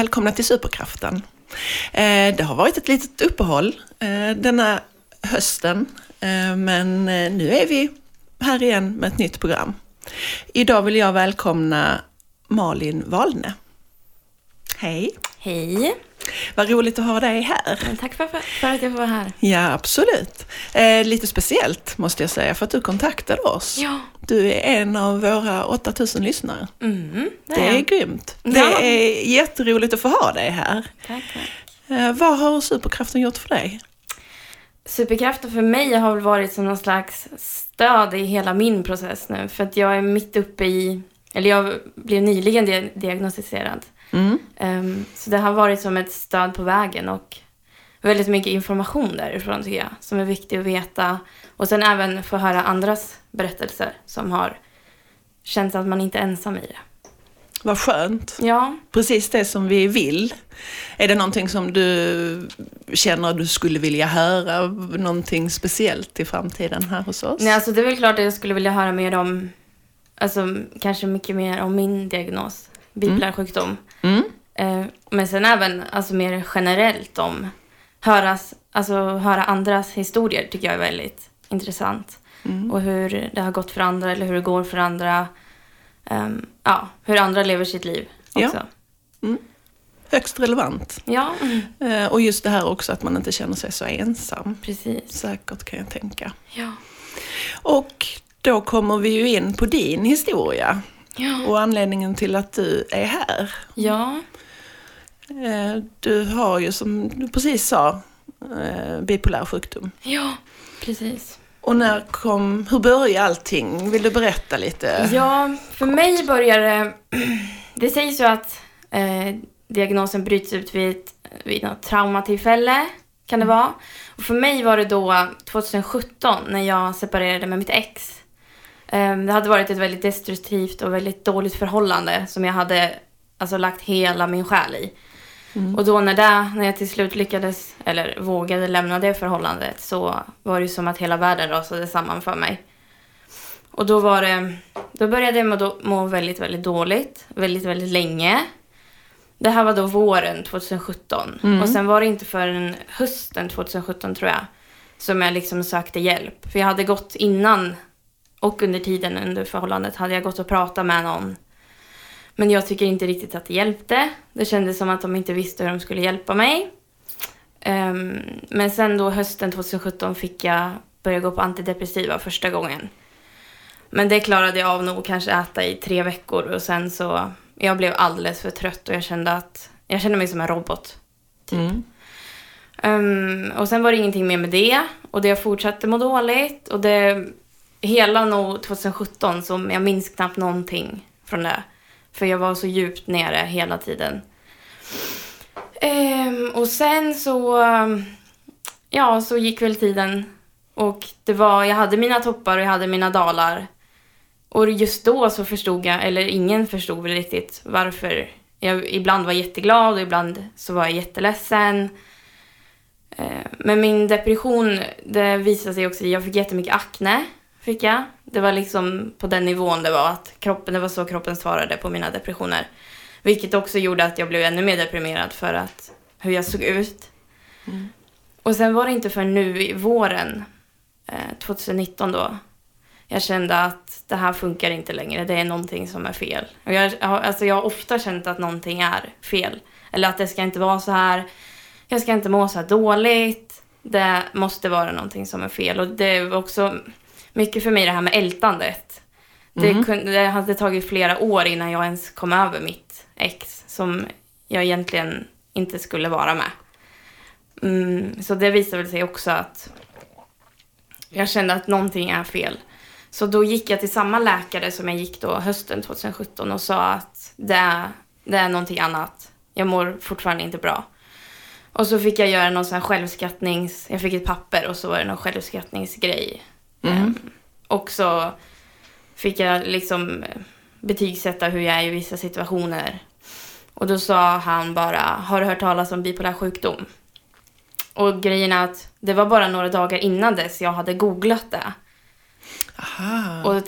Välkomna till Superkraften. Eh, det har varit ett litet uppehåll eh, denna hösten, eh, men nu är vi här igen med ett nytt program. Idag vill jag välkomna Malin Valne. Hej! Hej! Vad roligt att ha dig här. tack för, för, att jag får vara här. Ja, absolut. Eh, lite speciellt måste jag säga för att du kontaktade oss. Ja. Du är en av våra 8000 lyssnare. Mm, det, det är, grymt. Ja. Det är jätteroligt att få ha dig här. Tack. Eh, vad har Superkraften gjort för dig? Superkraften för mig har väl varit som någon slags stöd i hela min process nu. För att jag är mitt uppe i, eller jag blev nyligen diagnostiserad. Mm. Um, så det har varit som ett stöd på vägen och väldigt mycket information därifrån tycker jag. Som är viktig att veta. Och sen även få höra andras berättelser som har känt att man inte är ensam i det. Vad skönt. Ja. Precis det som vi vill. Är det någonting som du känner att du skulle vilja höra? Någonting speciellt i framtiden här hos oss? Nej, alltså det är väl klart att jag skulle vilja höra mer om, alltså kanske mycket mer om min diagnos, bipolär sjukdom. Mm. Eh, men sen även alltså mer generellt om höras, alltså höra andras historier tycker jag är väldigt intressant. Mm. Och hur det har gått för andra eller hur det går för andra um, ja, hur andra lever sitt liv också. Ja. Mm. Högst relevant. Ja. Uh, och just det här också att man inte känner sig så ensam. Precis. Säkert kan jag tänka. Ja. Och då kommer vi ju in på din historia. Ja. Och anledningen till att du är här. Ja. Uh, du har ju som du precis sa uh, bipolär sjukdom. Ja, precis. Och när kom, hur började allting? Vill du berätta lite? Ja, för kort? mig började det sägs ju att eh, diagnosen bryts ut vid, vid något traumatillfälle, kan det mm. vara. Och för mig var det då 2017 när jag separerade med mitt ex. Eh, det hade varit ett väldigt destruktivt och väldigt dåligt förhållande som jag hade alltså, lagt hela min själ i. Mm. Och då när, det, när jag till slut lyckades, eller vågade lämna det förhållandet så var det som att hela världen rasade samman för mig. Och då var det, då började jag må, må väldigt, väldigt dåligt, väldigt, väldigt länge. Det här var då våren 2017. Mm. Och sen var det inte förrän hösten 2017 tror jag, som jag liksom sökte hjälp. För jag hade gått innan och under tiden under förhållandet hade jag gått och pratat med någon men jag tycker inte riktigt att det hjälpte. Det kändes som att de inte visste hur de skulle hjälpa mig. Um, men sen då hösten 2017 fick jag börja gå på antidepressiva första gången. Men det klarade jag av nog kanske äta i tre veckor och sen så, jag blev alldeles för trött och jag kände att, jag kände mig som en robot. Typ. Mm. Um, och sen var det ingenting mer med det och det fortsatte må dåligt och det, hela nog 2017 så jag minns knappt någonting från det. För jag var så djupt nere hela tiden. Ehm, och sen så, ja, så gick väl tiden. Och det var, jag hade mina toppar och jag hade mina dalar. Och just då så förstod jag, eller ingen förstod väl riktigt varför jag ibland var jätteglad och ibland så var jag jätteledsen. Ehm, men min depression, det visade sig också, jag fick jättemycket akne. Fick jag. Det var liksom på den nivån det var. att kroppen, Det var så kroppen svarade på mina depressioner. Vilket också gjorde att jag blev ännu mer deprimerad för att hur jag såg ut. Mm. Och sen var det inte för nu i våren, eh, 2019 då, jag kände att det här funkar inte längre. Det är någonting som är fel. Och jag, alltså jag har ofta känt att någonting är fel. Eller att det ska inte vara så här. Jag ska inte må så här dåligt. Det måste vara någonting som är fel. Och det var också mycket för mig det här med ältandet. Mm. Det, kunde, det hade tagit flera år innan jag ens kom över mitt ex som jag egentligen inte skulle vara med. Mm, så det visade sig också att jag kände att någonting är fel. Så då gick jag till samma läkare som jag gick då hösten 2017 och sa att det är, det är någonting annat. Jag mår fortfarande inte bra. Och så fick jag göra någon sån här självskattnings... Jag fick ett papper och så var det någon självskattningsgrej. Mm. Um, och så fick jag liksom betygsätta hur jag är i vissa situationer. Och då sa han bara, har du hört talas om bipolär sjukdom? Och grejen är att det var bara några dagar innan dess jag hade googlat det. Aha. Och,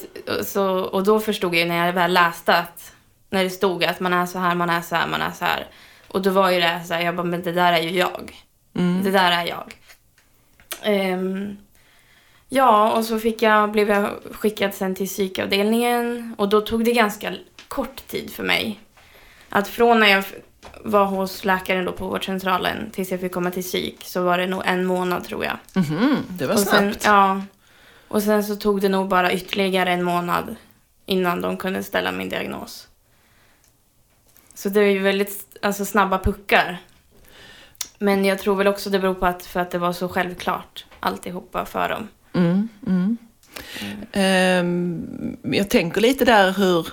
så, och då förstod jag när jag väl läste att när det stod att man är så här, man är så här, man är så här. Och då var ju det så här, jag bara, men det där är ju jag. Mm. Det där är jag. Ehm, ja, och så fick jag, blev jag skickad sen till psykavdelningen och då tog det ganska kort tid för mig. Att från när jag var hos läkaren då på vårdcentralen tills jag fick komma till psyk så var det nog en månad tror jag. Mhm, det var Och sen, snabbt. ja, och sen så tog det nog bara ytterligare en månad innan de kunde ställa min diagnos. Så det är ju väldigt alltså, snabba puckar. Men jag tror väl också det beror på att, för att det var så självklart alltihopa för dem. Mm, mm. Ehm, jag tänker lite där hur,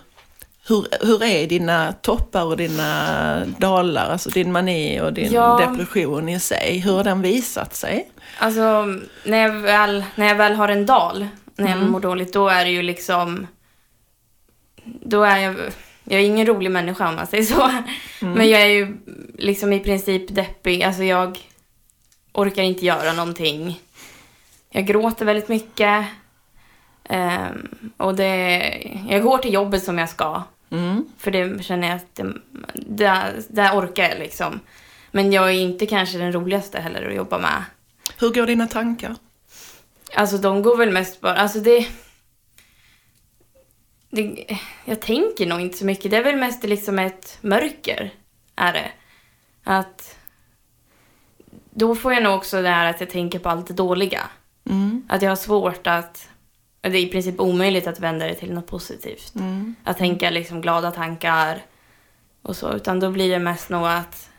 hur, hur är dina toppar och dina dalar, alltså din mani och din Ja. depression i sig, hur har den visat sig? Alltså, när jag väl, när jag väl har en dal, när jag Mm. mår dåligt, då är det ju liksom... Då är jag... Jag är ingen rolig människa om man säger så. Men jag är ju liksom i princip deppig. Alltså jag orkar inte göra någonting. Jag gråter väldigt mycket. Ehm, och det... Jag går till jobbet som jag ska. Mm. För det känner jag att det, där, där orkar jag liksom. Men jag är inte kanske den roligaste heller att jobba med. Hur går dina tankar? Alltså de går väl mest bara, alltså det... det jag tänker nog inte så mycket. Det är väl mest liksom ett mörker, är det. Att... Då får jag nog också det här att jag tänker på allt det dåliga. Mm. Att jag har svårt att... Det är i princip omöjligt att vända det till något positivt. Mm. Att tänka liksom glada tankar och så. Utan då blir det mest nog att...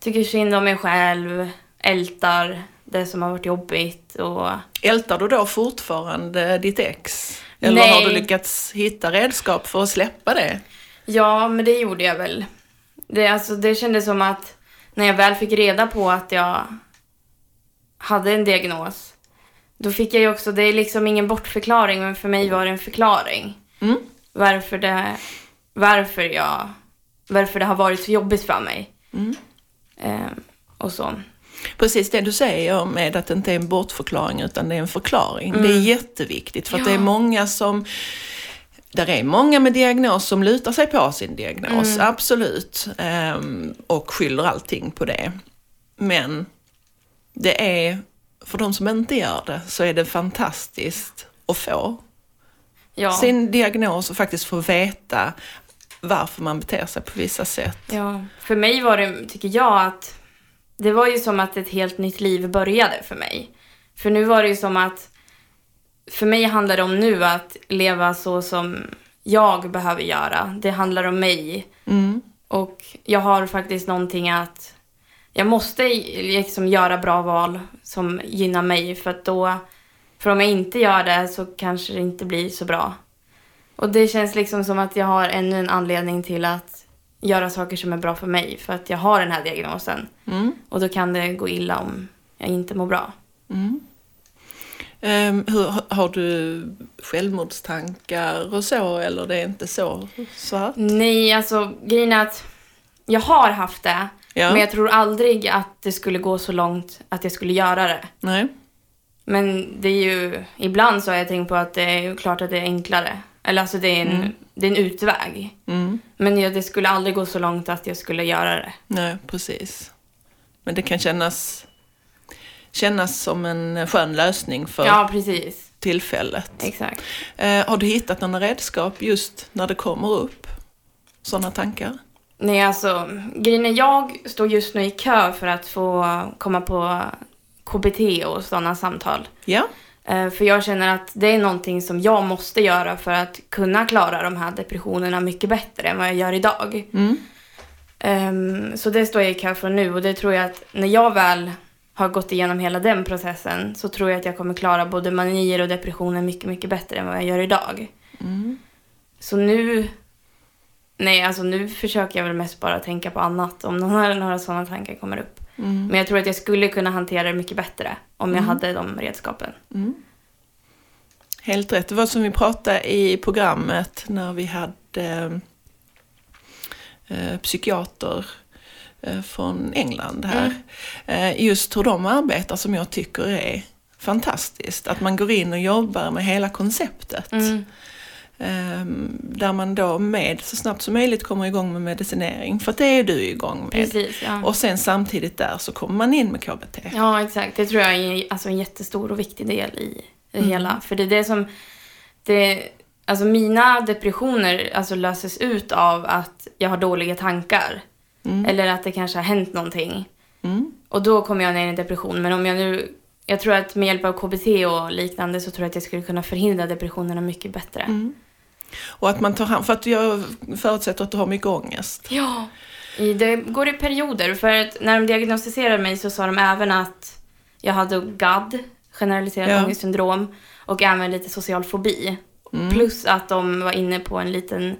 Tycker synd om mig själv, ältar det som har varit jobbigt och... Ältar du då fortfarande ditt ex? Eller Nej. har du lyckats hitta redskap för att släppa det? Ja, men det gjorde jag väl. Det, alltså, det kändes som att när jag väl fick reda på att jag hade en diagnos, då fick jag ju också, det är liksom ingen bortförklaring, men för mig var det en förklaring. Mm. Varför det, varför jag, varför det har varit så jobbigt för mig. Mm. Eh, och så. Precis det du säger med att det inte är en bortförklaring utan det är en förklaring. Mm. Det är jätteviktigt för att Ja. det är många som där är många med diagnos som lutar sig på sin diagnos, Mm. absolut. Ehm, och skyller allting på det. Men det är, för de som inte gör det, så är det fantastiskt att få Ja. sin diagnos och faktiskt få veta varför man beter sig på vissa sätt. Ja, för mig var det, tycker jag, att det var ju som att ett helt nytt liv började för mig. För nu var det ju som att, för mig handlar det om nu att leva så som jag behöver göra. Det handlar om mig. Mm. Och jag har faktiskt någonting att, jag måste liksom göra bra val som gynnar mig för att då, för om jag inte gör det så kanske det inte blir så bra. Och det känns liksom som att jag har ännu en anledning till att göra saker som är bra för mig för att jag har den här diagnosen. Mm. Och då kan det gå illa om jag inte mår bra. Mm. Ehm, hur, har du självmordstankar och så eller det är inte så svart? Nej, alltså grejen är att jag har haft det. Ja. Men jag tror aldrig att det skulle gå så långt att jag skulle göra det. Nej. Men det är ju, ibland så har jag tänkt på att det är ju klart att det är enklare. Eller alltså det är en, Mm. det är en utväg. Mm. Men jag, det skulle aldrig gå så långt att jag skulle göra det. Nej, precis. Men det kan kännas, kännas som en skön lösning för Ja, precis. tillfället. Exakt. Eh, har du hittat några redskap just när det kommer upp sådana tankar? Nej, alltså grejen är jag står just nu i kö för att få komma på KBT och sådana samtal. Ja. Eh, För jag känner att det är någonting som jag måste göra för att kunna klara de här depressionerna mycket bättre än vad jag gör idag. Mm. Ehm, så det står jag i kö för nu och det tror jag att när jag väl har gått igenom hela den processen så tror jag att jag kommer klara både manier och depressioner mycket, mycket bättre än vad jag gör idag. Mm. Så nu... Nej, alltså nu försöker jag väl mest bara tänka på annat om några, några sådana tankar kommer upp. Mm. Men jag tror att jag skulle kunna hantera det mycket bättre om jag Mm. hade de redskapen. Mm. Helt rätt. Det var som vi pratade i programmet när vi hade eh, psykiater eh, från England här. Eh, just hur de arbetar som jag tycker är fantastiskt. Att man går in och jobbar med hela konceptet. Ehm, där man då med så snabbt som möjligt kommer igång med medicinering. För det är du igång med. Precis, ja. Och sen samtidigt där så kommer man in med KBT. Ja, exakt. Det tror jag är alltså, en jättestor och viktig del i det Mm. hela. För det är det som... Det, alltså mina depressioner alltså, löses ut av att jag har dåliga tankar. Mm. Eller att det kanske har hänt någonting. Mm. Och då kommer jag ner i en depression. Men om jag nu... Jag tror att med hjälp av KBT och liknande så tror jag att jag skulle kunna förhindra depressionerna mycket bättre. Mm. Och att man tar hand, för att jag förutsätter att du har mycket ångest. Ja. Det går i perioder. För att när de diagnostiserade mig så sa de även att jag hade GAD, generaliserat Ja. ångestsyndrom, och även lite social fobi. Mm. Plus att de var inne på en liten,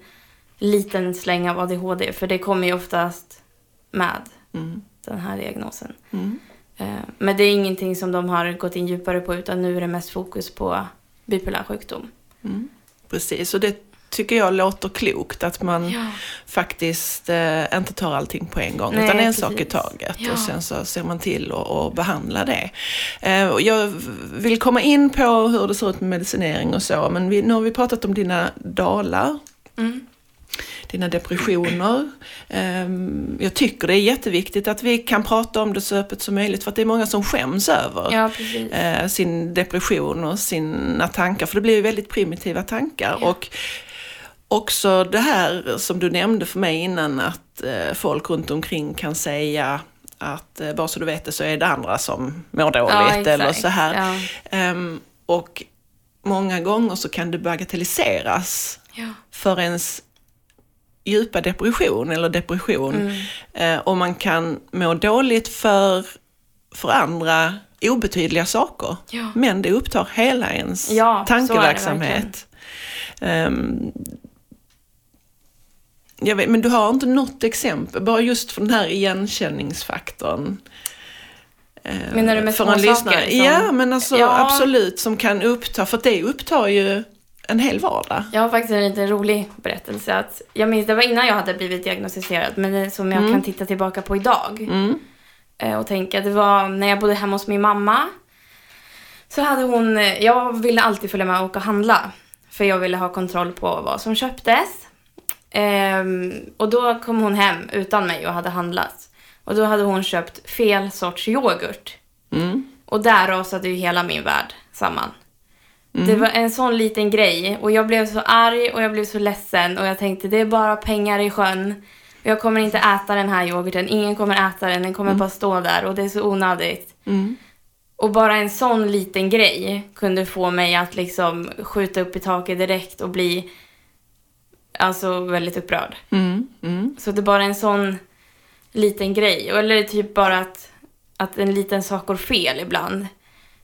liten släng av ADHD, för det kommer ju oftast med Mm. den här diagnosen. Mm. Eh, Men det är ingenting som de har gått in djupare på, utan nu är det mest fokus på bipolär sjukdom. Mm. Precis, och det tycker jag låter klokt att man Ja. faktiskt eh, inte tar allting på en gång Nej, utan en precis. sak i taget Ja. och sen så ser man till att behandla det. Eh, jag vill komma in på hur det ser ut med medicinering och så men vi, nu har vi pratat om dina dalar, Mm. Dina depressioner. Eh, jag tycker det är jätteviktigt att vi kan prata om det så öppet som möjligt för att det är många som skäms över Ja, eh, sin depression och sina tankar, för det blir ju väldigt primitiva tankar. Ja. Och också det här som du nämnde för mig innan, att eh, folk runt omkring kan säga att eh, bara så du vet det så är det andra som mår dåligt eller exakt. så här. Ja. Ehm, och många gånger så kan det bagatelliseras Ja. för ens djupa depression eller depression. Mm. Eh, och man kan må dåligt för, för andra obetydliga saker. Ja. Men det upptar hela ens Ja, tankeverksamhet. Ehm, jag vet, men du har inte något exempel, bara just för den här igenkänningsfaktorn. Eh, Menar du med för små saker lyssnare? som- Ja, men alltså Ja. absolut som kan uppta, för det upptar ju en hel vardag. Jag har faktiskt en liten rolig berättelse. Att jag minns, det var innan jag hade blivit diagnostiserad, men som jag Mm. kan titta tillbaka på idag. Mm. Eh, Och tänka, det var när jag bodde hemma hos min mamma. Så hade hon, jag ville alltid följa med och åka och handla. För jag ville ha kontroll på vad som köptes. Ehm, och då kom hon hem utan mig och hade handlat. Och då hade hon köpt fel sorts yoghurt. Mm. Och där rasade ju hela min värld samman. Mm. Det var en sån liten grej och jag blev så arg och jag blev så ledsen och jag tänkte det är bara pengar i sjön. Jag kommer inte äta den här yoghurten, ingen kommer äta den, den kommer bara stå där och det är så onödigt. Mm. Och bara en sån liten grej kunde få mig att liksom skjuta upp i taket direkt och bli alltså väldigt upprörd. Mm. Mm. Så det är bara en sån liten grej. Eller typ bara att, att en liten sak går fel ibland.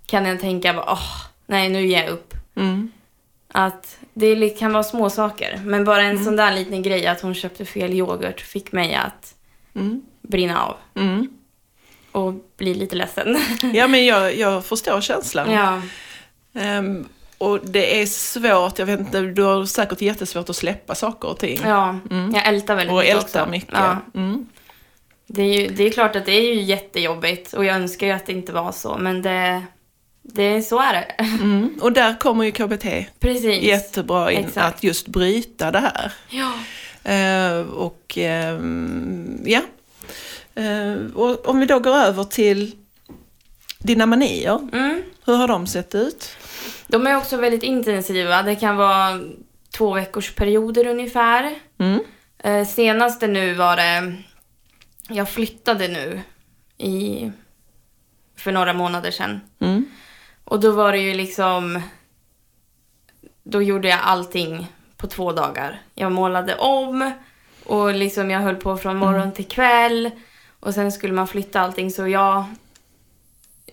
Kan jag tänka bara, åh, nej nu ger jag upp. Mm. Att det kan vara små saker. Men bara en sån där liten grej att hon köpte fel yoghurt fick mig att Mm. brinna av. Mm. Och bli lite ledsen. Ja, men jag, jag förstår känslan. ja. Ehm, och det är svårt, jag vet inte, du har säkert jättesvårt att släppa saker och ting. ja, jag ältar väldigt och mycket ältar också. mycket. Ja. Mm. Det, är ju, det är klart att det är ju jättejobbigt och jag önskar ju att det inte var så. Men det, det så är det. Mm. Och där kommer ju KBT Precis. jättebra in, Exakt. att just bryta det här. Ja. Eh, och ehm, ja, Eh, och om vi då går över till dina manier, Mm. hur har de sett ut? De är också väldigt intensiva. Det kan vara två veckors perioder ungefär. Mm. Eh, senaste nu var det... Jag flyttade nu i, för några månader sedan. Mm. Och då var det ju liksom... Då gjorde jag allting på två dagar. Jag målade om och liksom jag höll på från morgon till kväll. Och sen skulle man flytta allting så jag...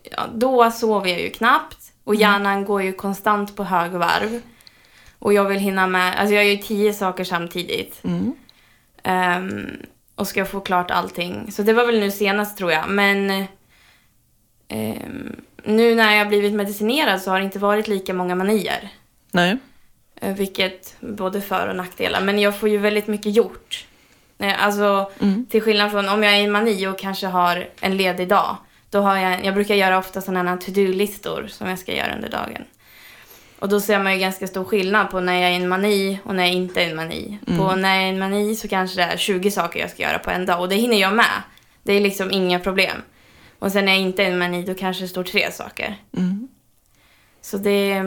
Ja, då sover jag ju knappt. Och hjärnan går ju konstant på högvarv. Och jag vill hinna med... Alltså jag gör ju tio saker samtidigt. Mm. Ehm, och ska få klart allting. Så det var väl nu senast tror jag. Men ehm, nu när jag blivit medicinerad så har det inte varit lika många manier. Nej. Eh, Vilket både för och nackdelar. Men jag får ju väldigt mycket gjort. Eh, Alltså Mm. till skillnad från om jag är i mani och kanske har en ledig dag. Då har jag, jag brukar göra ofta sådana to-do-listor som jag ska göra under dagen. Och då ser man ju ganska stor skillnad på när jag är i en mani och när jag inte är i en mani. På när jag är i en mani så kanske det är 20 saker jag ska göra på en dag och det hinner jag med. Det är liksom inga problem. Och sen när jag inte är en mani då kanske det står tre saker. Mm. Så det...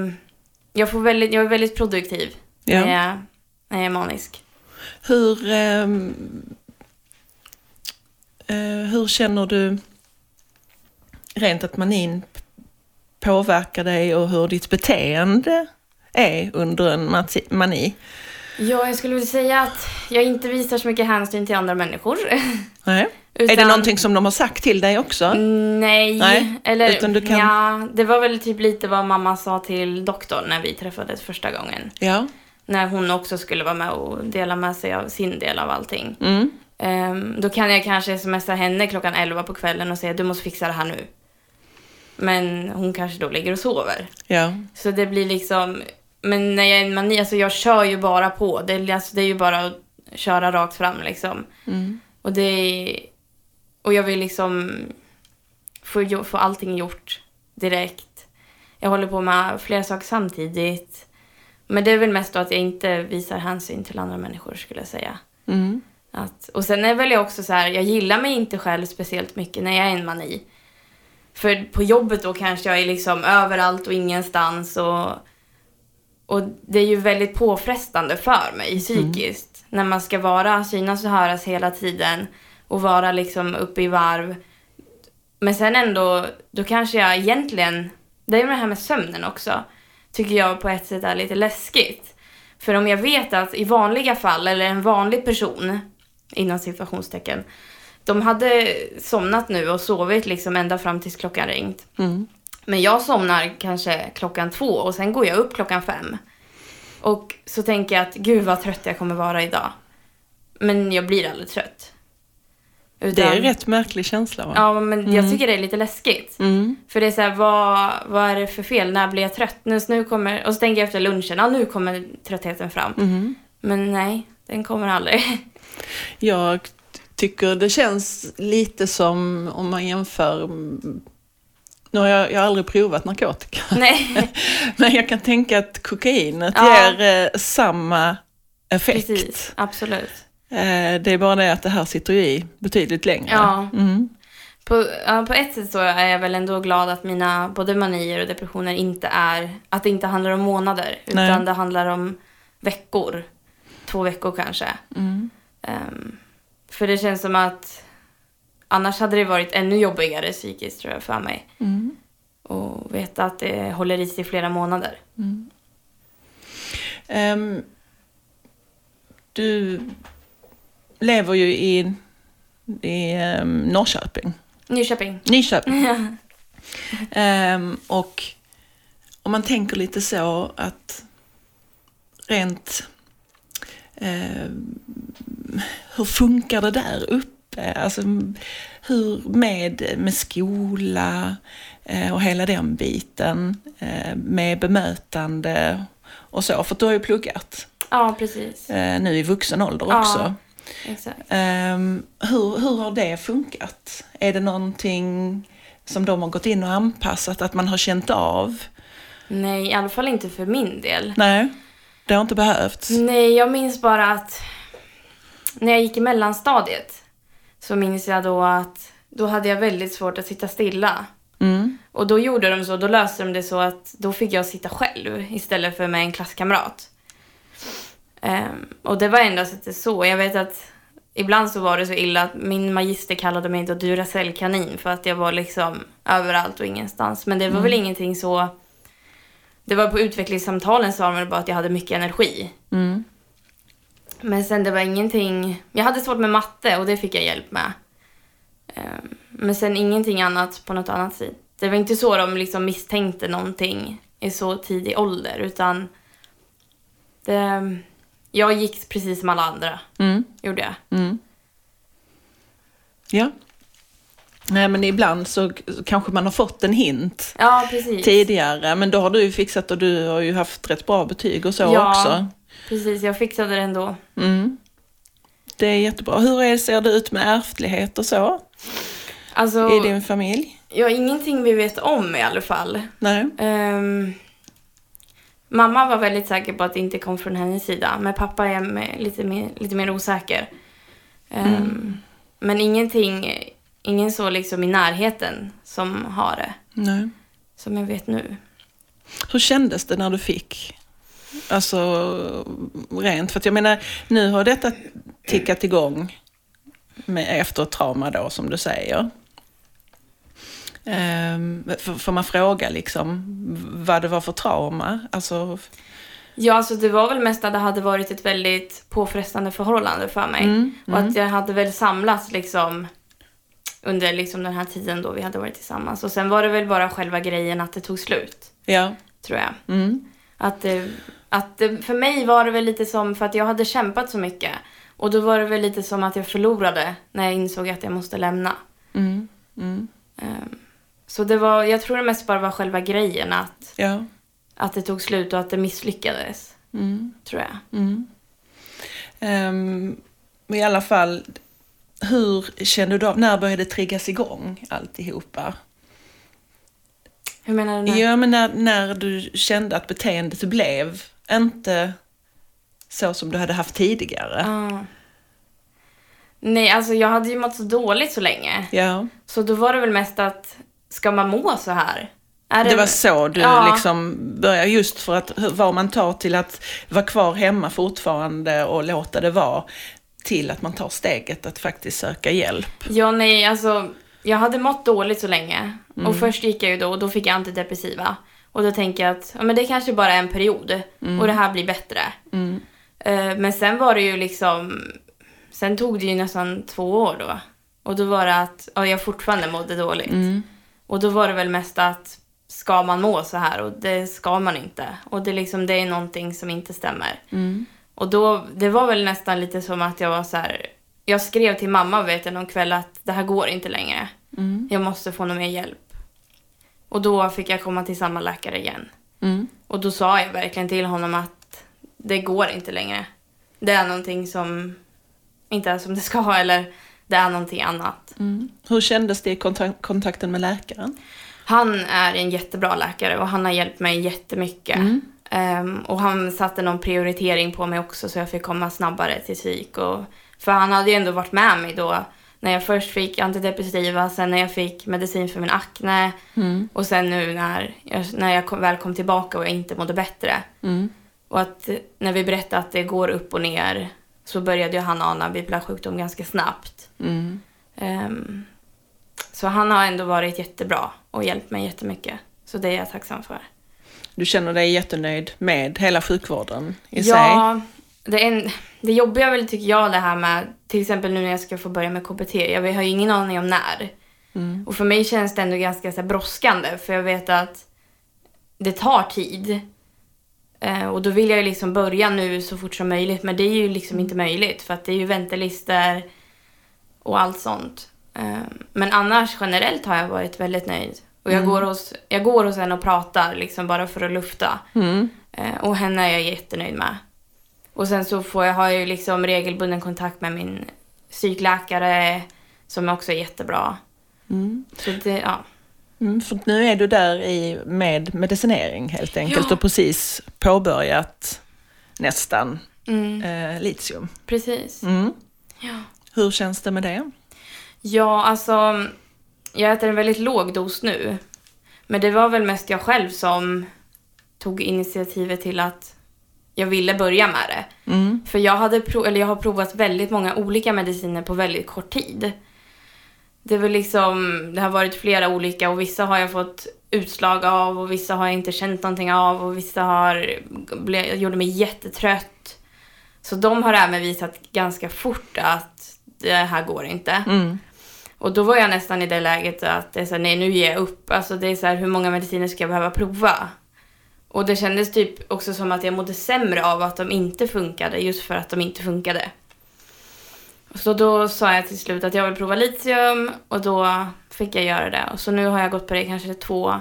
Jag, får väldigt, jag är väldigt produktiv Ja. när, jag, när jag är manisk. Hur, ehm, eh, hur känner du rent att manin påverkar dig och hur ditt beteende är under en mani? Ja, jag skulle vilja säga att jag inte visar så mycket hänsyn till andra människor. Nej. Är det Utan- någonting som de har sagt till dig också? Nej, Nej, eller utan du kan- ja, det var väl typ lite vad mamma sa till doktorn när vi träffades första gången. Ja. När hon också skulle vara med och dela med sig av sin del av allting. Mm. Ehm, då kan jag kanske smsa henne klockan 11 på kvällen och säga du måste fixa det här nu. Men hon kanske då ligger och sover. Ja. Så det blir liksom, men när jag är en mani, alltså jag kör ju bara på. Det, alltså, det är ju bara att köra rakt fram liksom. Mm. Och det är, och jag vill liksom få, få allting gjort direkt. Jag håller på med flera saker samtidigt. Men det är väl mest då att jag inte visar hänsyn till andra människor skulle jag säga. Mm. Att, och sen är väl jag också så här, jag gillar mig inte själv speciellt mycket när jag är en mani. För på jobbet då kanske jag är liksom överallt och ingenstans och, och det är ju väldigt påfrestande för mig psykiskt. När man ska vara, synas och höras hela tiden och vara liksom uppe i varv. Men sen ändå, då kanske jag egentligen, det är det här med sömnen också, tycker jag på ett sätt är lite läskigt. För om jag vet att i vanliga fall, eller en vanlig person, inom situationstecken, de hade somnat nu och sovit liksom ända fram tills klockan ringt. Mm. Men jag somnar kanske klockan två och sen går jag upp klockan fem. Och så tänker jag att gud vad trött jag kommer vara idag. Men jag blir aldrig trött. Det Utan- är en rätt märklig känsla va? Ja, men jag tycker det är lite läskigt. Mm. För det är så här, vad, vad är det för fel? När blir jag trött? Nu, nu kommer, och så tänker jag efter lunchen, ja nu kommer tröttheten fram. Mm. Men nej, den kommer aldrig. Jag tycker det känns lite som om man jämför nu har jag, jag har aldrig provat narkotika, nej, men jag kan tänka att kokainet Ja. ger eh, samma effekt. precis. Absolut. Eh, det är bara det att det här sitter ju i betydligt längre. Ja. Mm. På, ja, på ett sätt så är jag väl ändå glad att mina både manier och depressioner inte är, att det inte handlar om månader. Nej. Utan det handlar om veckor. Två veckor kanske. Mm. Ehm, för det känns som att annars hade det varit ännu jobbigare psykiskt tror jag för mig. Mm. Och veta att det håller i sig flera månader. Ehm, du lever ju i, i um, Norrköping. Nyköping. Nyköping. Ehm, och om man tänker lite så att rent ehm, hur funkar det där uppe? Alltså hur med, med skola eh, och hela den biten eh, med bemötande och så. För du har ju pluggat Ja, precis. eh, nu i vuxen ålder Ja. Exakt. Ehm, hur, hur har det funkat? Är det någonting som de har gått in och anpassat, att man har känt av? Nej, i alla fall inte för min del. Nej, det har inte behövts. Nej, jag minns bara att när jag gick i mellanstadiet så minns jag då att då hade jag väldigt svårt att sitta stilla. Mm. Och då gjorde de så, då löste de det så att då fick jag sitta själv istället för med en klasskamrat. Ehm, och det var endast att det så. Jag vet att ibland så var det så illa att min magister kallade mig då Duracell-kanin för att jag var liksom överallt och ingenstans. Men det var väl ingenting så... Det var på utvecklingssamtalen sa de bara att jag hade mycket energi. Mm. Men sen det var ingenting... Jag hade svårt med matte och det fick jag hjälp med. Ehm, Men sen ingenting annat på något annat sätt. Det var inte så de liksom misstänkte någonting i så tidig ålder utan det, jag gick precis som alla andra, Mm. gjorde jag. Mm. Ja. Nej, men ibland så kanske man har fått en hint Ja, tidigare, men då har du ju fixat och du har ju haft rätt bra betyg och så Ja. också. Precis, jag fixade det ändå. Mm. Det är jättebra. Hur ser det ut med ärftlighet och så Alltså, i din familj? ja, ingenting vi vet om i alla fall. Nej. Ehm, Mamma var väldigt säker på att det inte kom från hennes sida, men pappa är lite, mer, lite mer osäker. Ehm, Men ingenting, ingen så liksom i närheten som har det, Nej. som jag vet nu. Hur kändes det när du fick? Alltså rent, för jag menar, nu har detta tickat igång med, efter ett trauma då, som du säger. Ehm, får, man fråga liksom vad det var för trauma? Alltså, Ja, alltså det var väl mest att det hade varit ett väldigt påfrestande förhållande för mig. Mm, Och att jag hade väl samlats liksom under liksom den här tiden då vi hade varit tillsammans. Och sen var det väl bara själva grejen att det tog slut, ja. tror jag. Mm, Att, det, att det, för mig var det väl lite som, för att jag hade kämpat så mycket. Och då var det väl lite som att jag förlorade när jag insåg att jag måste lämna. mm, mm, Ehm, Så det var, jag tror det mest bara var själva grejen att, ja. att det tog slut och att det misslyckades, Mm. tror jag. Mm. Ehm, men I alla fall, hur kände du då? När började det triggas igång alltihopa? Hur menar du? nu? Ja, men när, när du kände att beteendet blev inte så som du hade haft tidigare. Ja. Nej, alltså jag hade ju mått så dåligt så länge. Ja, Så då var det väl mest att, ska man må så här? Är det var så du Ja. liksom började, just för att vad man tar till att vara kvar hemma fortfarande och låta det vara, till att man tar steget att faktiskt söka hjälp. Ja, nej, alltså jag hade mått dåligt så länge. Mm. Och först gick jag ju då och då fick jag antidepressiva. Och då tänker jag att ja, men det kanske bara är en period och det här blir bättre. Mm. Eh, men sen var det ju liksom, sen tog det ju nästan två år då. Och då var det att ja, jag fortfarande mådde dåligt. Och då var det väl mest att ska man må så här och det ska man inte. Och det, liksom, det är någonting som inte stämmer. Mm. Och då, det var väl nästan lite som att jag var så här. Jag skrev till mamma vet jag någon kväll att det här går inte längre. Mm. Jag måste få någon mer hjälp. Och då fick jag komma till samma läkare igen. Mm. Och då sa jag verkligen till honom att det går inte längre. Det är någonting som inte är som det ska eller det är någonting annat. Mm. Hur kändes det i kontak- kontakten med läkaren? Han är en jättebra läkare och han har hjälpt mig jättemycket. Mm. Ehm, och han satte någon prioritering på mig också så jag fick komma snabbare till psyk. Och, för han hade ju ändå varit med mig då när jag först fick antidepressiva, sen när jag fick medicin för min akne Mm. och sen nu när jag, när jag kom, väl kom tillbaka och jag inte mådde bättre. Mm. Och att när vi berättade att det går upp och ner så började ju han ana bipolär sjukdom ganska snabbt. Mm. Ehm, så han har ändå varit jättebra och hjälpt mig jättemycket. Så det är jag tacksam för. Du känner dig jättenöjd med hela sjukvården i sig? Ja, det, är en, det jobbiga väl tycker jag det här med, till exempel nu när jag ska få börja med KBT, jag har ju ingen aning om när. Mm. Och för mig känns det ändå ganska så brådskande för jag vet att det tar tid. Eh, och då vill jag ju liksom börja nu så fort som möjligt men det är ju liksom inte möjligt för att det är ju väntelistor och allt sånt. Eh, men annars generellt har jag varit väldigt nöjd. Och jag, går, hos, jag går hos henne och pratar liksom bara för att lufta. Mm. Eh, och henne är jag jättenöjd med. Och sen så får jag, har jag ju liksom regelbunden kontakt med min psykläkare som också är jättebra. Mm. Så det, ja. Mm, för nu är du där i, med medicinering helt enkelt Ja. och precis påbörjat nästan Mm, eh, litium. precis. Mm. Ja. Hur känns det med det? ja, alltså jag äter en väldigt låg dos nu. Men det var väl mest jag själv som tog initiativet till att jag ville börja med det. Mm. För jag, hade prov, eller jag har provat väldigt många olika mediciner på väldigt kort tid. Det, väl liksom, det har varit flera olika och vissa har jag fått utslag av och vissa har jag inte känt någonting av och vissa har, ble, gjorde mig jättetrött. Så de har även visat ganska fort att det här går inte. Mm. Och då var jag nästan i det läget att det är så här, nej nu ger jag upp. Alltså det är så här, hur många mediciner ska jag behöva prova? Och det kändes typ också som att jag mådde sämre av att de inte funkade just för att de inte funkade. Så då sa jag till slut att jag vill prova litium och då fick jag göra det. Och så nu har jag gått på det kanske två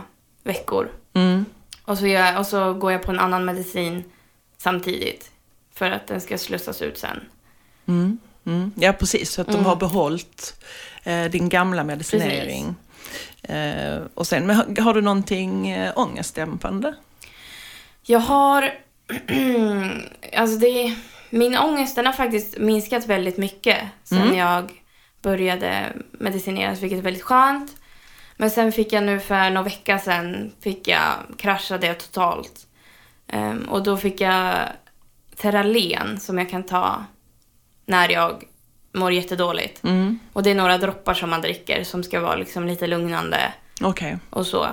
veckor. Mm. Och så, jag, och så går jag på en annan medicin samtidigt. För att den ska slussas ut sen. Mm. Mm. Ja, precis. Så att de Mm. har behållit eh, din gamla medicinering. Eh, och sen, men har, du någonting eh, ångestdämpande? Jag har... alltså det... Min ångest den har faktiskt minskat väldigt mycket sen Mm. jag började medicineras, vilket är väldigt skönt. Men sen fick jag nu för några vecka sedan, fick jag, kraschade jag totalt. Ehm, och då fick jag Terralen som jag kan ta när jag mår jättedåligt. Mm. Och det är några droppar som man dricker som ska vara liksom lite lugnande Okej. och så.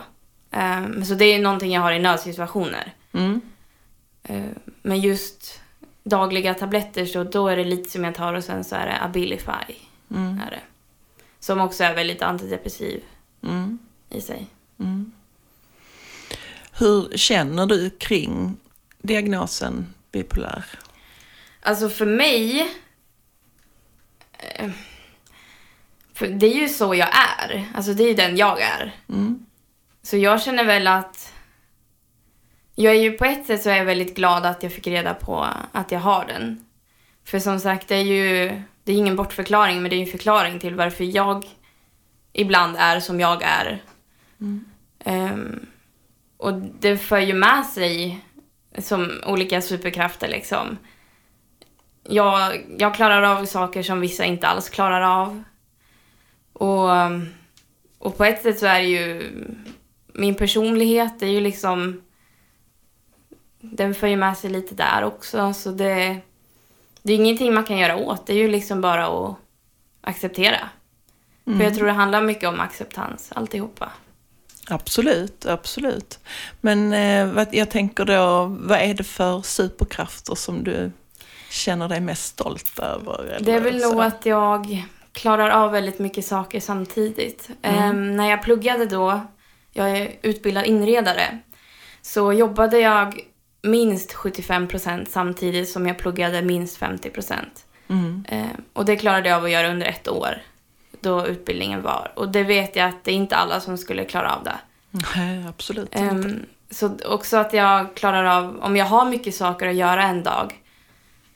Ehm, så det är någonting jag har i nödsituationer. Mm. Ehm, men just dagliga tabletter så då är det lite som jag tar och sen så är det Abilify. Mm. Är det. Som också är väldigt antidepressiv Mm. i sig. Mm. Hur känner du kring diagnosen bipolär? Alltså för mig... eh, För det är ju så jag är. Alltså det är ju den jag är. Mm. Så jag känner väl att... Jag är ju på ett sätt så är jag väldigt glad att jag fick reda på att jag har den. För som sagt, det är ju... Det är ingen bortförklaring, men det är ju en förklaring till varför jag ibland är som jag är. Ehm, och det för ju med sig som olika superkrafter liksom. Jag, jag klarar av saker som vissa inte alls klarar av. Och, och på ett sätt så är det ju min personlighet, är ju liksom den för ju med sig lite där också. Så det, det är ingenting man kan göra åt. Det är ju liksom bara att acceptera. För jag tror det handlar mycket om acceptans, alltihopa. Absolut, absolut. Men eh, vad, jag tänker då, vad är det för superkrafter som du känner dig mest stolt över? Det är eller väl så? nog att jag klarar av väldigt mycket saker samtidigt. Mm. Ehm, när jag pluggade då, jag är utbildad inredare, så jobbade jag minst 75 procent samtidigt som jag pluggade minst 50 procent. Mm. Ehm, och det klarade jag av att göra under ett år, då utbildningen var. Och det vet jag att det är inte alla som skulle klara av det. Nej, absolut inte. Ehm, så också att jag klarar av, om jag har mycket saker att göra en dag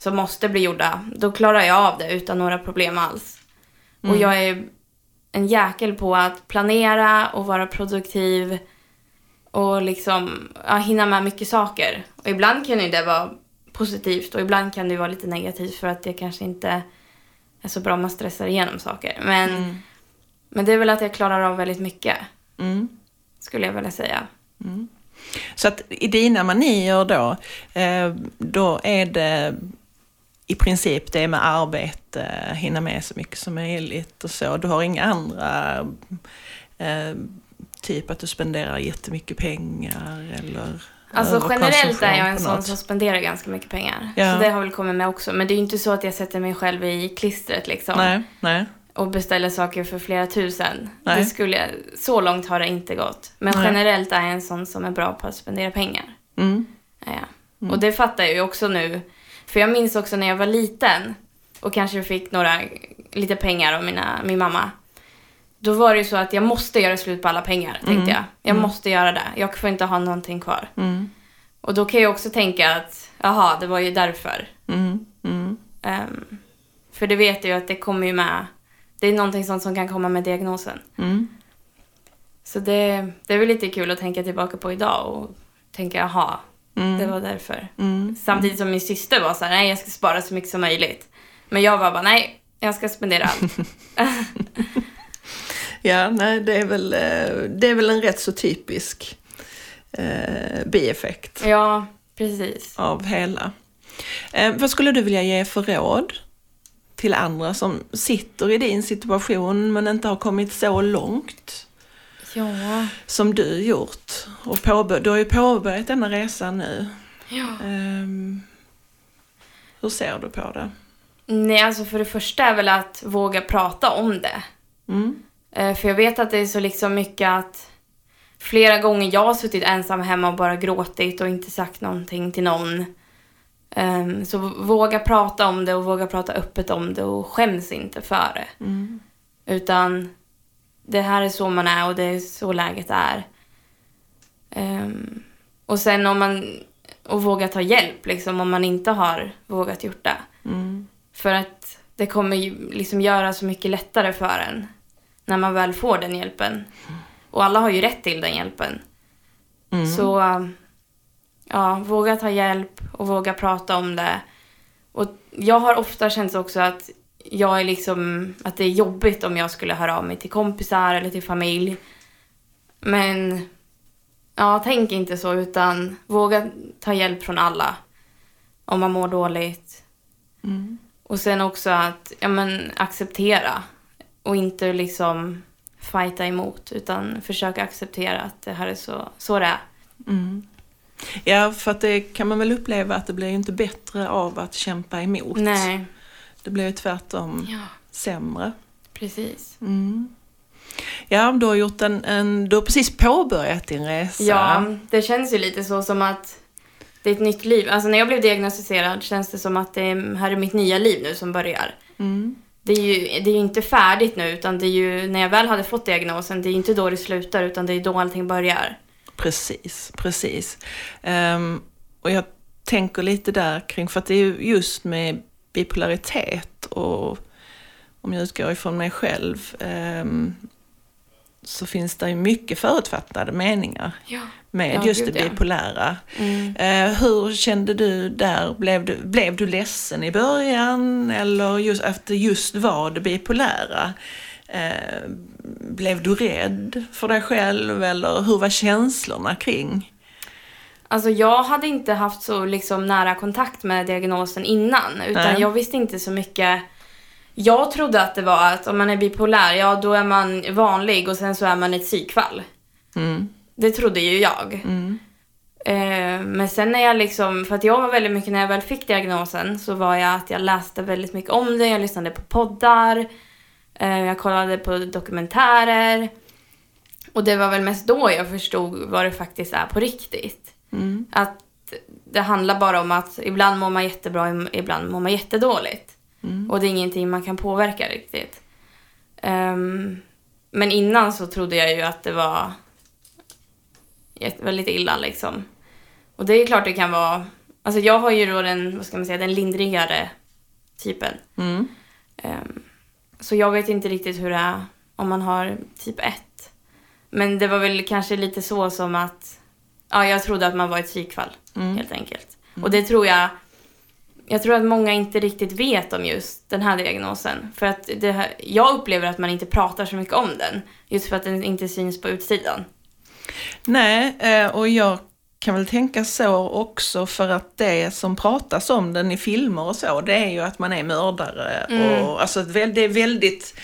som måste bli gjorda, då klarar jag av det utan några problem alls. Och jag är en jäkel på att planera och vara produktiv och liksom ja, hinna med mycket saker. Och ibland kan ju det vara positivt och ibland kan det vara lite negativt för att det kanske inte är så bra om man stressar igenom saker. Men, Mm. men det är väl att jag klarar av väldigt mycket, Mm. skulle jag vilja säga. Så att i dina manier då, eh, då är det i princip det med arbete, hinna med så mycket som möjligt och så. Du har inga andra, eh, typ att du spenderar jättemycket pengar eller Alltså generellt är jag en sån som spenderar ganska mycket pengar. Ja. Så det har väl kommit med också. Men det är ju inte så att jag sätter mig själv i klistret liksom. Nej, nej. Och beställer saker för flera tusen. Nej. Det skulle jag, så långt har det inte gått. Men Nej. generellt är jag en sån som är bra på att spendera pengar. Mm. är jag. Och det fattar jag ju också nu. För jag minns också när jag var liten och kanske fick några, lite pengar av mina, min mamma. Då var det ju så att jag måste göra slut på alla pengar, tänkte Mm. jag. Jag måste göra det. Jag får inte ha någonting kvar. Mm. Och då kan jag också tänka att, jaha, det var ju därför. Mm. Mm. Ehm, för det vet jag ju att det kommer ju med. Det är någonting sånt som kan komma med diagnosen. Mm. Så det, det är väl lite kul att tänka tillbaka på idag och tänka, jaha, Mm. det var därför. Mm. Samtidigt som min syster var så här, nej jag ska spara så mycket som möjligt. Men jag var bara, nej, jag ska spendera allt. Ja, nej, det är väl, eh, det är väl en rätt så typisk eh, bieffekt ja, precis. av hela. Eh, vad skulle du vilja ge för råd till andra som sitter i din situation men inte har kommit så långt Ja. som du gjort? Och påbör- du har ju påbörjat denna resa nu. ja. Ehm, hur ser du på det? Nej, alltså för det första är väl att våga prata om det. Mm. Eh, För jag vet att det är så liksom mycket att flera gånger jag har suttit ensam hemma och bara gråtit och inte sagt någonting till någon. Ehm, Så våga prata om det och våga prata öppet om det och skäms inte för det. Mm. Utan det här är så man är och det är så läget är. Ehm, och sen om man och våga ta hjälp liksom om man inte har vågat gjort det. Mm. För att det kommer ju liksom göra så mycket lättare för en när man väl får den hjälpen. Och alla har ju rätt till den hjälpen. Mm. Så ja, våga ta hjälp och våga prata om det. Och jag har ofta känt också att jag är liksom, att det är jobbigt om jag skulle höra av mig till kompisar eller till familj. Men ja, tänk inte så utan våga ta hjälp från alla. Om man mår dåligt. Mm. Och sen också att ja, men, acceptera och inte liksom fighta emot utan försöka acceptera att det här är så, så det är. Mm. Ja, för att det kan man väl uppleva att det blir ju inte bättre av att kämpa emot. Nej, Det blir ju tvärtom ja, sämre. precis. Mm. Ja, du har, gjort en, en, du har precis påbörjat din resa. Ja, det känns ju lite så som att det är ett nytt liv. Alltså när jag blev diagnostiserad känns det som att det är, här är mitt nya liv nu som börjar. Mm. Det är, ju, det är ju inte färdigt nu utan det är ju när jag väl hade fått diagnosen, det är ju inte då det slutar utan det är då allting börjar. Precis, precis. Ehm, och jag tänker lite där kring, för att det är ju just med bipolaritet och om jag utgår ifrån mig själv ehm, så finns det ju mycket förutfattade meningar Ja. med Ja, just det ja. bipolära. Mm. Eh, hur kände du där? Blev du, blev du ledsen i början eller just det just var det bipolära? Eh, blev du rädd för dig själv eller hur var känslorna kring? Alltså jag hade inte haft så liksom nära kontakt med diagnosen innan. Utan Nej. jag visste inte så mycket. Jag trodde att det var att om man är bipolär, ja då är man vanlig och sen så är man ett psykfall. Mm, Det trodde ju jag. mm, Eh, men sen när jag liksom, för att jag var väldigt mycket, när jag väl fick diagnosen så var jag att jag läste väldigt mycket om det, jag lyssnade på poddar, eh, jag kollade på dokumentärer. Och det var väl mest då jag förstod vad det faktiskt är på riktigt. mm, Att det handlar bara om att ibland mår man jättebra, ibland mår man jättedåligt. Mm, Och det är ingenting man kan påverka riktigt. Ehm, men innan så trodde jag ju att det var väldigt illa liksom. Och det är klart det kan vara... Alltså jag har ju då den, vad ska man säga, den lindrigare typen. mm. Ehm, så jag vet inte riktigt hur det är om man har typ 1. Men det var väl kanske lite så som att... Ja, jag trodde att man var ett psykfall Mm. helt enkelt. Och det tror jag... Jag tror att många inte riktigt vet om just den här diagnosen. För att här, jag upplever att man inte pratar så mycket om den. Just för att den inte syns på utsidan. Nej, eh, och jag kan väl tänka så också för att det som pratas om den i filmer och så, det är ju att man är mördare. Mm. Och, alltså, det är väldigt,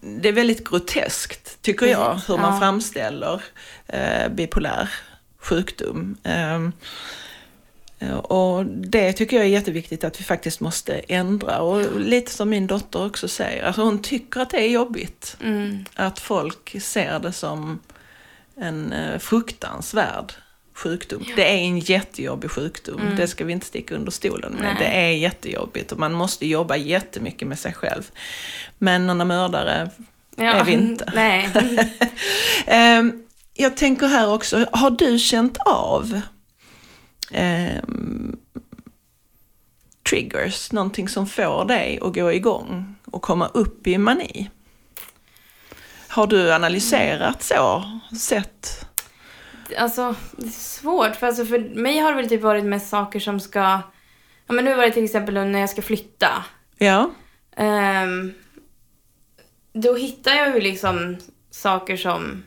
det är väldigt groteskt, tycker jag, Precis, hur man ja. framställer eh, bipolär sjukdom. Eh, och det tycker jag är jätteviktigt att vi faktiskt måste ändra. Och lite som min dotter också säger, alltså hon tycker att det är jobbigt Mm. att folk ser det som en eh, fruktansvärd sjukdom. Det är en jättejobbig sjukdom, Mm. det ska vi inte sticka under stolen med. Nej. Det är jättejobbigt och man måste jobba jättemycket med sig själv. Men några mördare är vi inte. Nej. Ehm, jag tänker här också, har du känt av ehm, triggers, någonting som får dig att gå igång och komma upp i mani? Har du analyserat så? Sett? Alltså, det är svårt. För, alltså, för mig har det väl typ varit mest saker som ska... Ja, men nu var det till exempel när jag ska flytta. Ja. Ehm, då hittar jag ju liksom saker som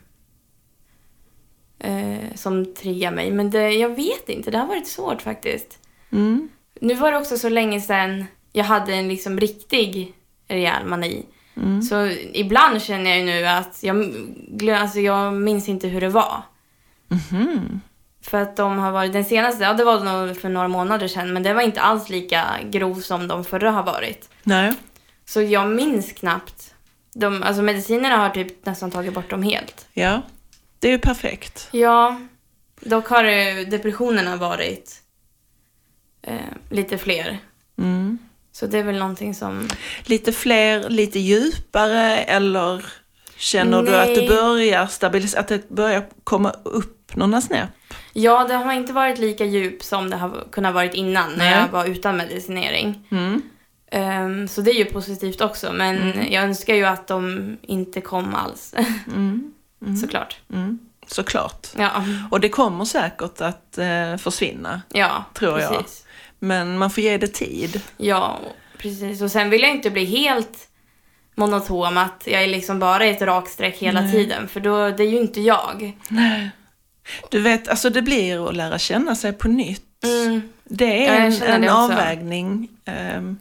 eh, som triggar mig. Men det, jag vet inte, det har varit svårt faktiskt. Mm. Nu var det också så länge sedan jag hade en liksom riktig rejäl mani. Mm. Så ibland känner jag ju nu att jag, alltså jag minns inte hur det var. Mhm. För att de har varit, den senaste, ja det var nog för några månader sedan, men det var inte alls lika grov som de förra har varit. Nej. Så jag minns knappt. De, alltså medicinerna har typ nästan tagit bort dem helt. Ja. Det är ju perfekt. Ja, dock har depressionerna varit eh, lite fler. Mm. Så det är väl någonting som... Lite fler, lite djupare eller känner du att det Nej. börjar stabilisera, att det börjar komma upp några snäpp? Ja, det har inte varit lika djup som det har kunnat varit innan när Nej. jag var utan medicinering. Mm. Ehm, så det är ju positivt också, men Mm. jag önskar ju att de inte kom alls. Mm. Mm. Såklart. Mm. såklart. Ja, Och det kommer säkert att eh, försvinna. ja Tror jag. precis. Men man får ge det tid. Ja, precis. Och sen vill jag inte bli helt monotom, att jag är liksom bara i ett raksträck hela Nej. tiden. För då, det är ju inte jag. Nej. Du vet, alltså det blir att lära känna sig på nytt. Mm. Det är jag en, en det avvägning. ehm,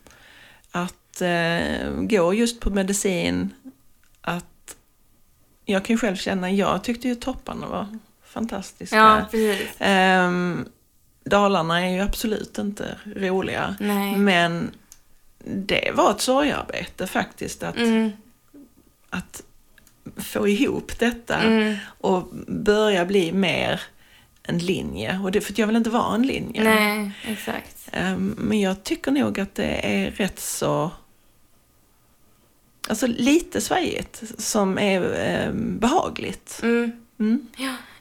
att eh, gå just på medicin. Att jag kan ju själv känna, jag tyckte ju topparna var fantastiska. Ja, precis. Ehm, Dalarna är ju absolut inte roliga. Nej. Men det var ett sorgarbete faktiskt att, Mm. att få ihop detta Mm. och börja bli mer en linje. Och det, för jag vill inte vara en linje. Nej, exakt. Ehm, Men jag tycker nog att det är rätt så Alltså lite svajigt som är ehm, behagligt. Mm. Mm.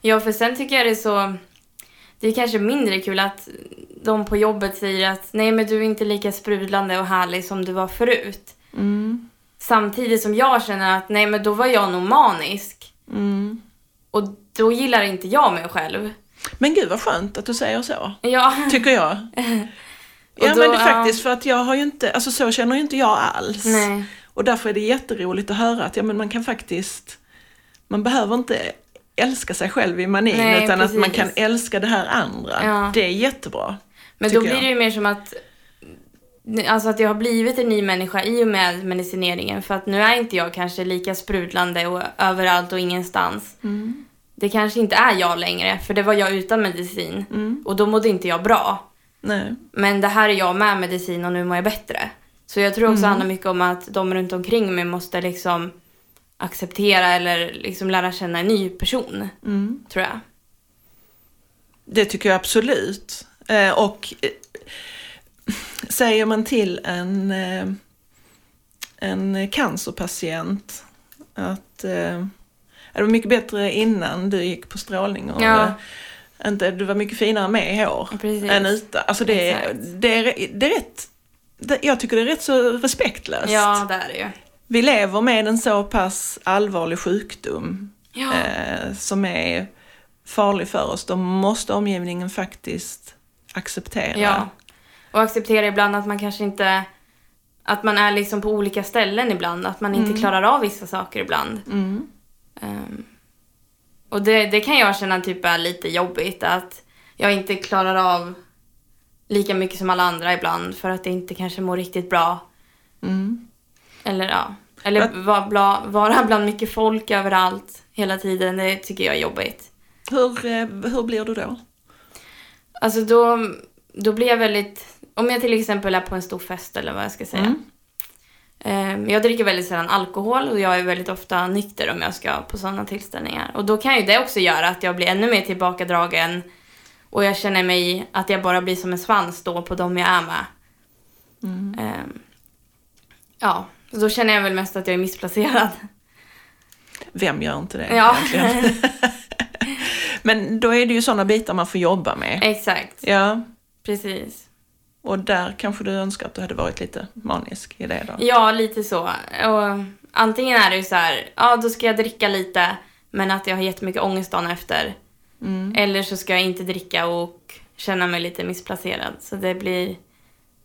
Ja, för sen tycker jag det är så... Det är kanske mindre kul att de på jobbet säger att nej, men du är inte lika sprudlande och härlig som du var förut. Mm. Samtidigt som jag känner att nej, men då var jag nog manisk. Mm. Och då gillar inte jag mig själv. Men gud vad skönt att du säger så, Ja, tycker jag. Och Ja då- men det är ja. faktiskt för att jag har ju inte, alltså så känner ju inte jag alls. nej. Och därför är det jätteroligt att höra att ja, men man kan faktiskt, man behöver inte älska sig själv i manin Nej, utan att man precis. kan älska det här andra. Ja. Det är jättebra. Men då blir det ju mer som att Alltså att jag har blivit en ny människa i och med medicineringen. För att nu är inte jag kanske lika sprudlande och överallt och ingenstans. Mm. Det kanske inte är jag längre, för det var jag utan medicin. Mm. Och då mådde inte jag bra. Nej. Men det här är jag med medicin och nu mår jag bättre. Så jag tror också det handlar mycket om att de runt omkring mig måste liksom acceptera eller liksom lära känna en ny person, Mm. tror jag. Det tycker jag absolut. Eh, och eh, säger man till en, eh, en cancerpatient att eh, det var mycket bättre innan du gick på strålning och Ja. eh, inte, du var mycket finare med i hår Precis. än utan. Alltså det, är- det, är, det är rätt, jag tycker det är rätt så respektlöst. Ja, det är det ju. Vi lever med en så pass allvarlig sjukdom Ja. eh, som är farlig för oss, då måste omgivningen faktiskt acceptera. Ja. Och acceptera ibland att man kanske inte... Att man är liksom på olika ställen ibland. Att man inte klarar av vissa saker ibland. Mm. Ehm, och det, det kan jag känna typ är lite jobbigt. Att jag inte klarar av lika mycket som alla andra ibland. För att det inte kanske mår riktigt bra. Mm. Eller ja. Eller vara bla, vara bland mycket folk överallt hela tiden. Det tycker jag är jobbigt. Hur, eh, hur blir du då? Alltså då, då blir jag väldigt... Om jag till exempel är på en stor fest eller vad jag ska säga. Mm. Ehm, Jag dricker väldigt sällan alkohol och jag är väldigt ofta nykter om jag ska på sådana tillställningar. Och då kan ju det också göra att jag blir ännu mer tillbakadragen och jag känner mig att jag bara blir som en svans då på dem jag är med. Mm. Ehm, Ja, så då känner jag väl mest att jag är missplacerad. Vem gör inte det Ja, egentligen? Men då är det ju sådana bitar man får jobba med. exakt. Ja, Precis. och där kanske du önskar att du hade varit lite manisk i det då. Ja, lite så. Och antingen är det ju så här, ja då ska jag dricka lite men att jag har jättemycket ångest dagen efter. Mm. Eller så ska jag inte dricka och känna mig lite missplacerad. Så det blir...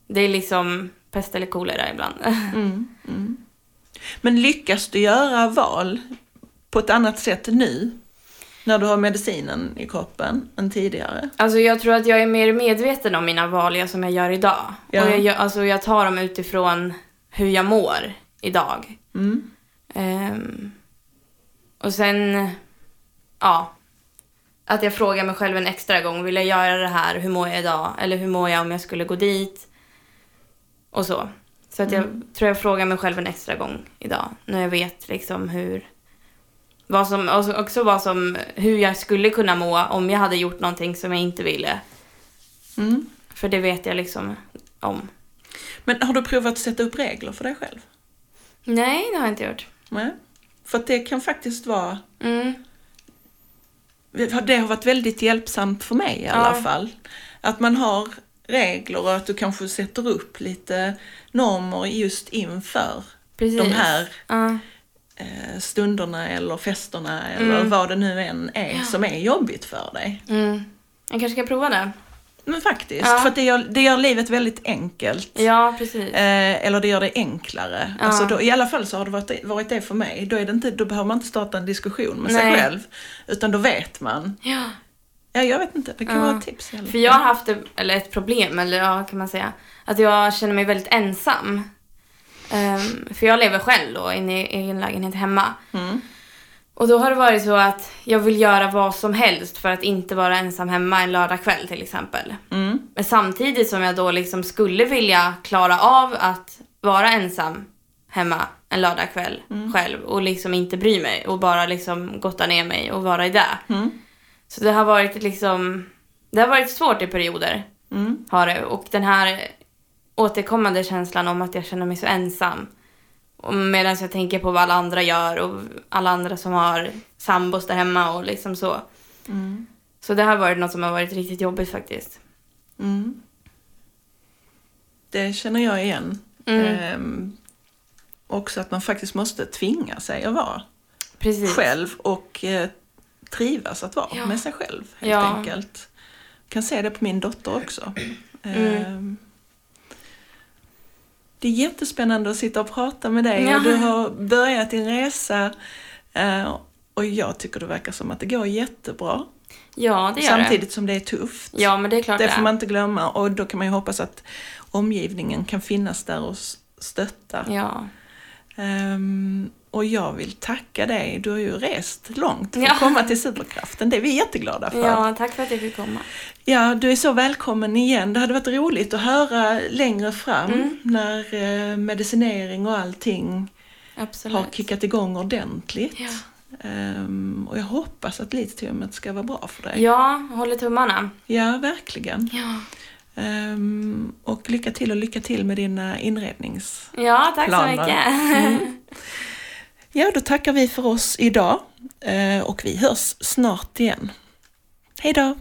Det är liksom pest eller kolera ibland. Mm. Mm. Men lyckas du göra val på ett annat sätt nu? När du har medicinen i kroppen än tidigare? Alltså jag tror att jag är mer medveten om mina val som jag gör idag. Ja. Och jag, alltså jag tar dem utifrån hur jag mår idag. Mm. Ehm, och sen, ja. Att jag frågar mig själv en extra gång, vill jag göra det här? Hur mår jag idag? Eller hur mår jag om jag skulle gå dit? Och så. Så att jag tror jag frågar mig själv en extra gång idag. När jag vet liksom hur... Vad som, också vad som, hur jag skulle kunna må om jag hade gjort någonting som jag inte ville. Mm. För det vet jag liksom om. Men har du provat att sätta upp regler för dig själv? Nej, det har jag inte gjort. Nej. För att det kan faktiskt vara Mm. Det har varit väldigt hjälpsamt för mig i alla Ja. fall. Att man har regler och att du kanske sätter upp lite normer just inför Precis. de här Ja. eh, stunderna eller festerna eller Mm. vad det nu än är Ja. som är jobbigt för dig. Mm. Jag kanske ska prova det. Men faktiskt, Ja. för att det gör, det gör livet väldigt enkelt. Ja, precis. Eh, eller det gör det enklare. Ja. Alltså då, I alla fall så har det varit, varit det för mig. Då, är det inte, då behöver man inte starta en diskussion med sig Nej. själv. Utan då vet man. Ja. Ja, jag vet inte. Det kan Ja. vara ett tips. alla För jag har haft, eller ett problem, eller ja, kan man säga, att jag känner mig väldigt ensam. Ehm, för jag lever själv då, inne i egen lägenhet hemma. Mm. Och då har det varit så att jag vill göra vad som helst för att inte vara ensam hemma en lördagkväll till exempel. Mm. Men samtidigt som jag då liksom skulle vilja klara av att vara ensam hemma en lördagkväll själv och liksom inte bry mig och bara liksom gotta ner mig och vara i det. Mm. Så det har varit liksom, det har varit svårt i perioder. Mm. Har det. Och den här återkommande känslan om att jag känner mig så ensam. Medan jag tänker på vad alla andra gör och alla andra som har sambos där hemma och liksom så. Mm. Så det har varit något som har varit riktigt jobbigt faktiskt. Mm. Det känner jag igen. Mm. Ehm, också att man faktiskt måste tvinga sig att vara Precis. själv och eh, trivas att vara Ja. med sig själv helt Ja. enkelt. Jag kan se det på min dotter också. Mm. Ehm, det är jättespännande att sitta och prata med dig Ja. och du har börjat din resa eh, och jag tycker det verkar som att det går jättebra. Ja, det gör Samtidigt som det är tufft. det. Ja, men det är klart Det det. får man inte glömma och då kan man ju hoppas att omgivningen kan finnas där och stötta. Ja. Ehm, och jag vill tacka dig, du har ju rest långt för Ja. att komma till Superkraften, det är vi jätteglada för. ja, tack för att jag fick komma. Ja, du är så välkommen igen. Det hade varit roligt att höra längre fram Mm. när eh, medicinering och allting Absolut. har kickat igång ordentligt. Ja. Ehm, och jag hoppas att litiumet ska vara bra för dig. Ja, håller tummarna. Ja, verkligen. Ja. Ehm, och lycka till och lycka till med dina inrednings... Ja, tack så mycket. Mm. Ja, då tackar vi för oss idag eh, och vi hörs snart igen. Hej då!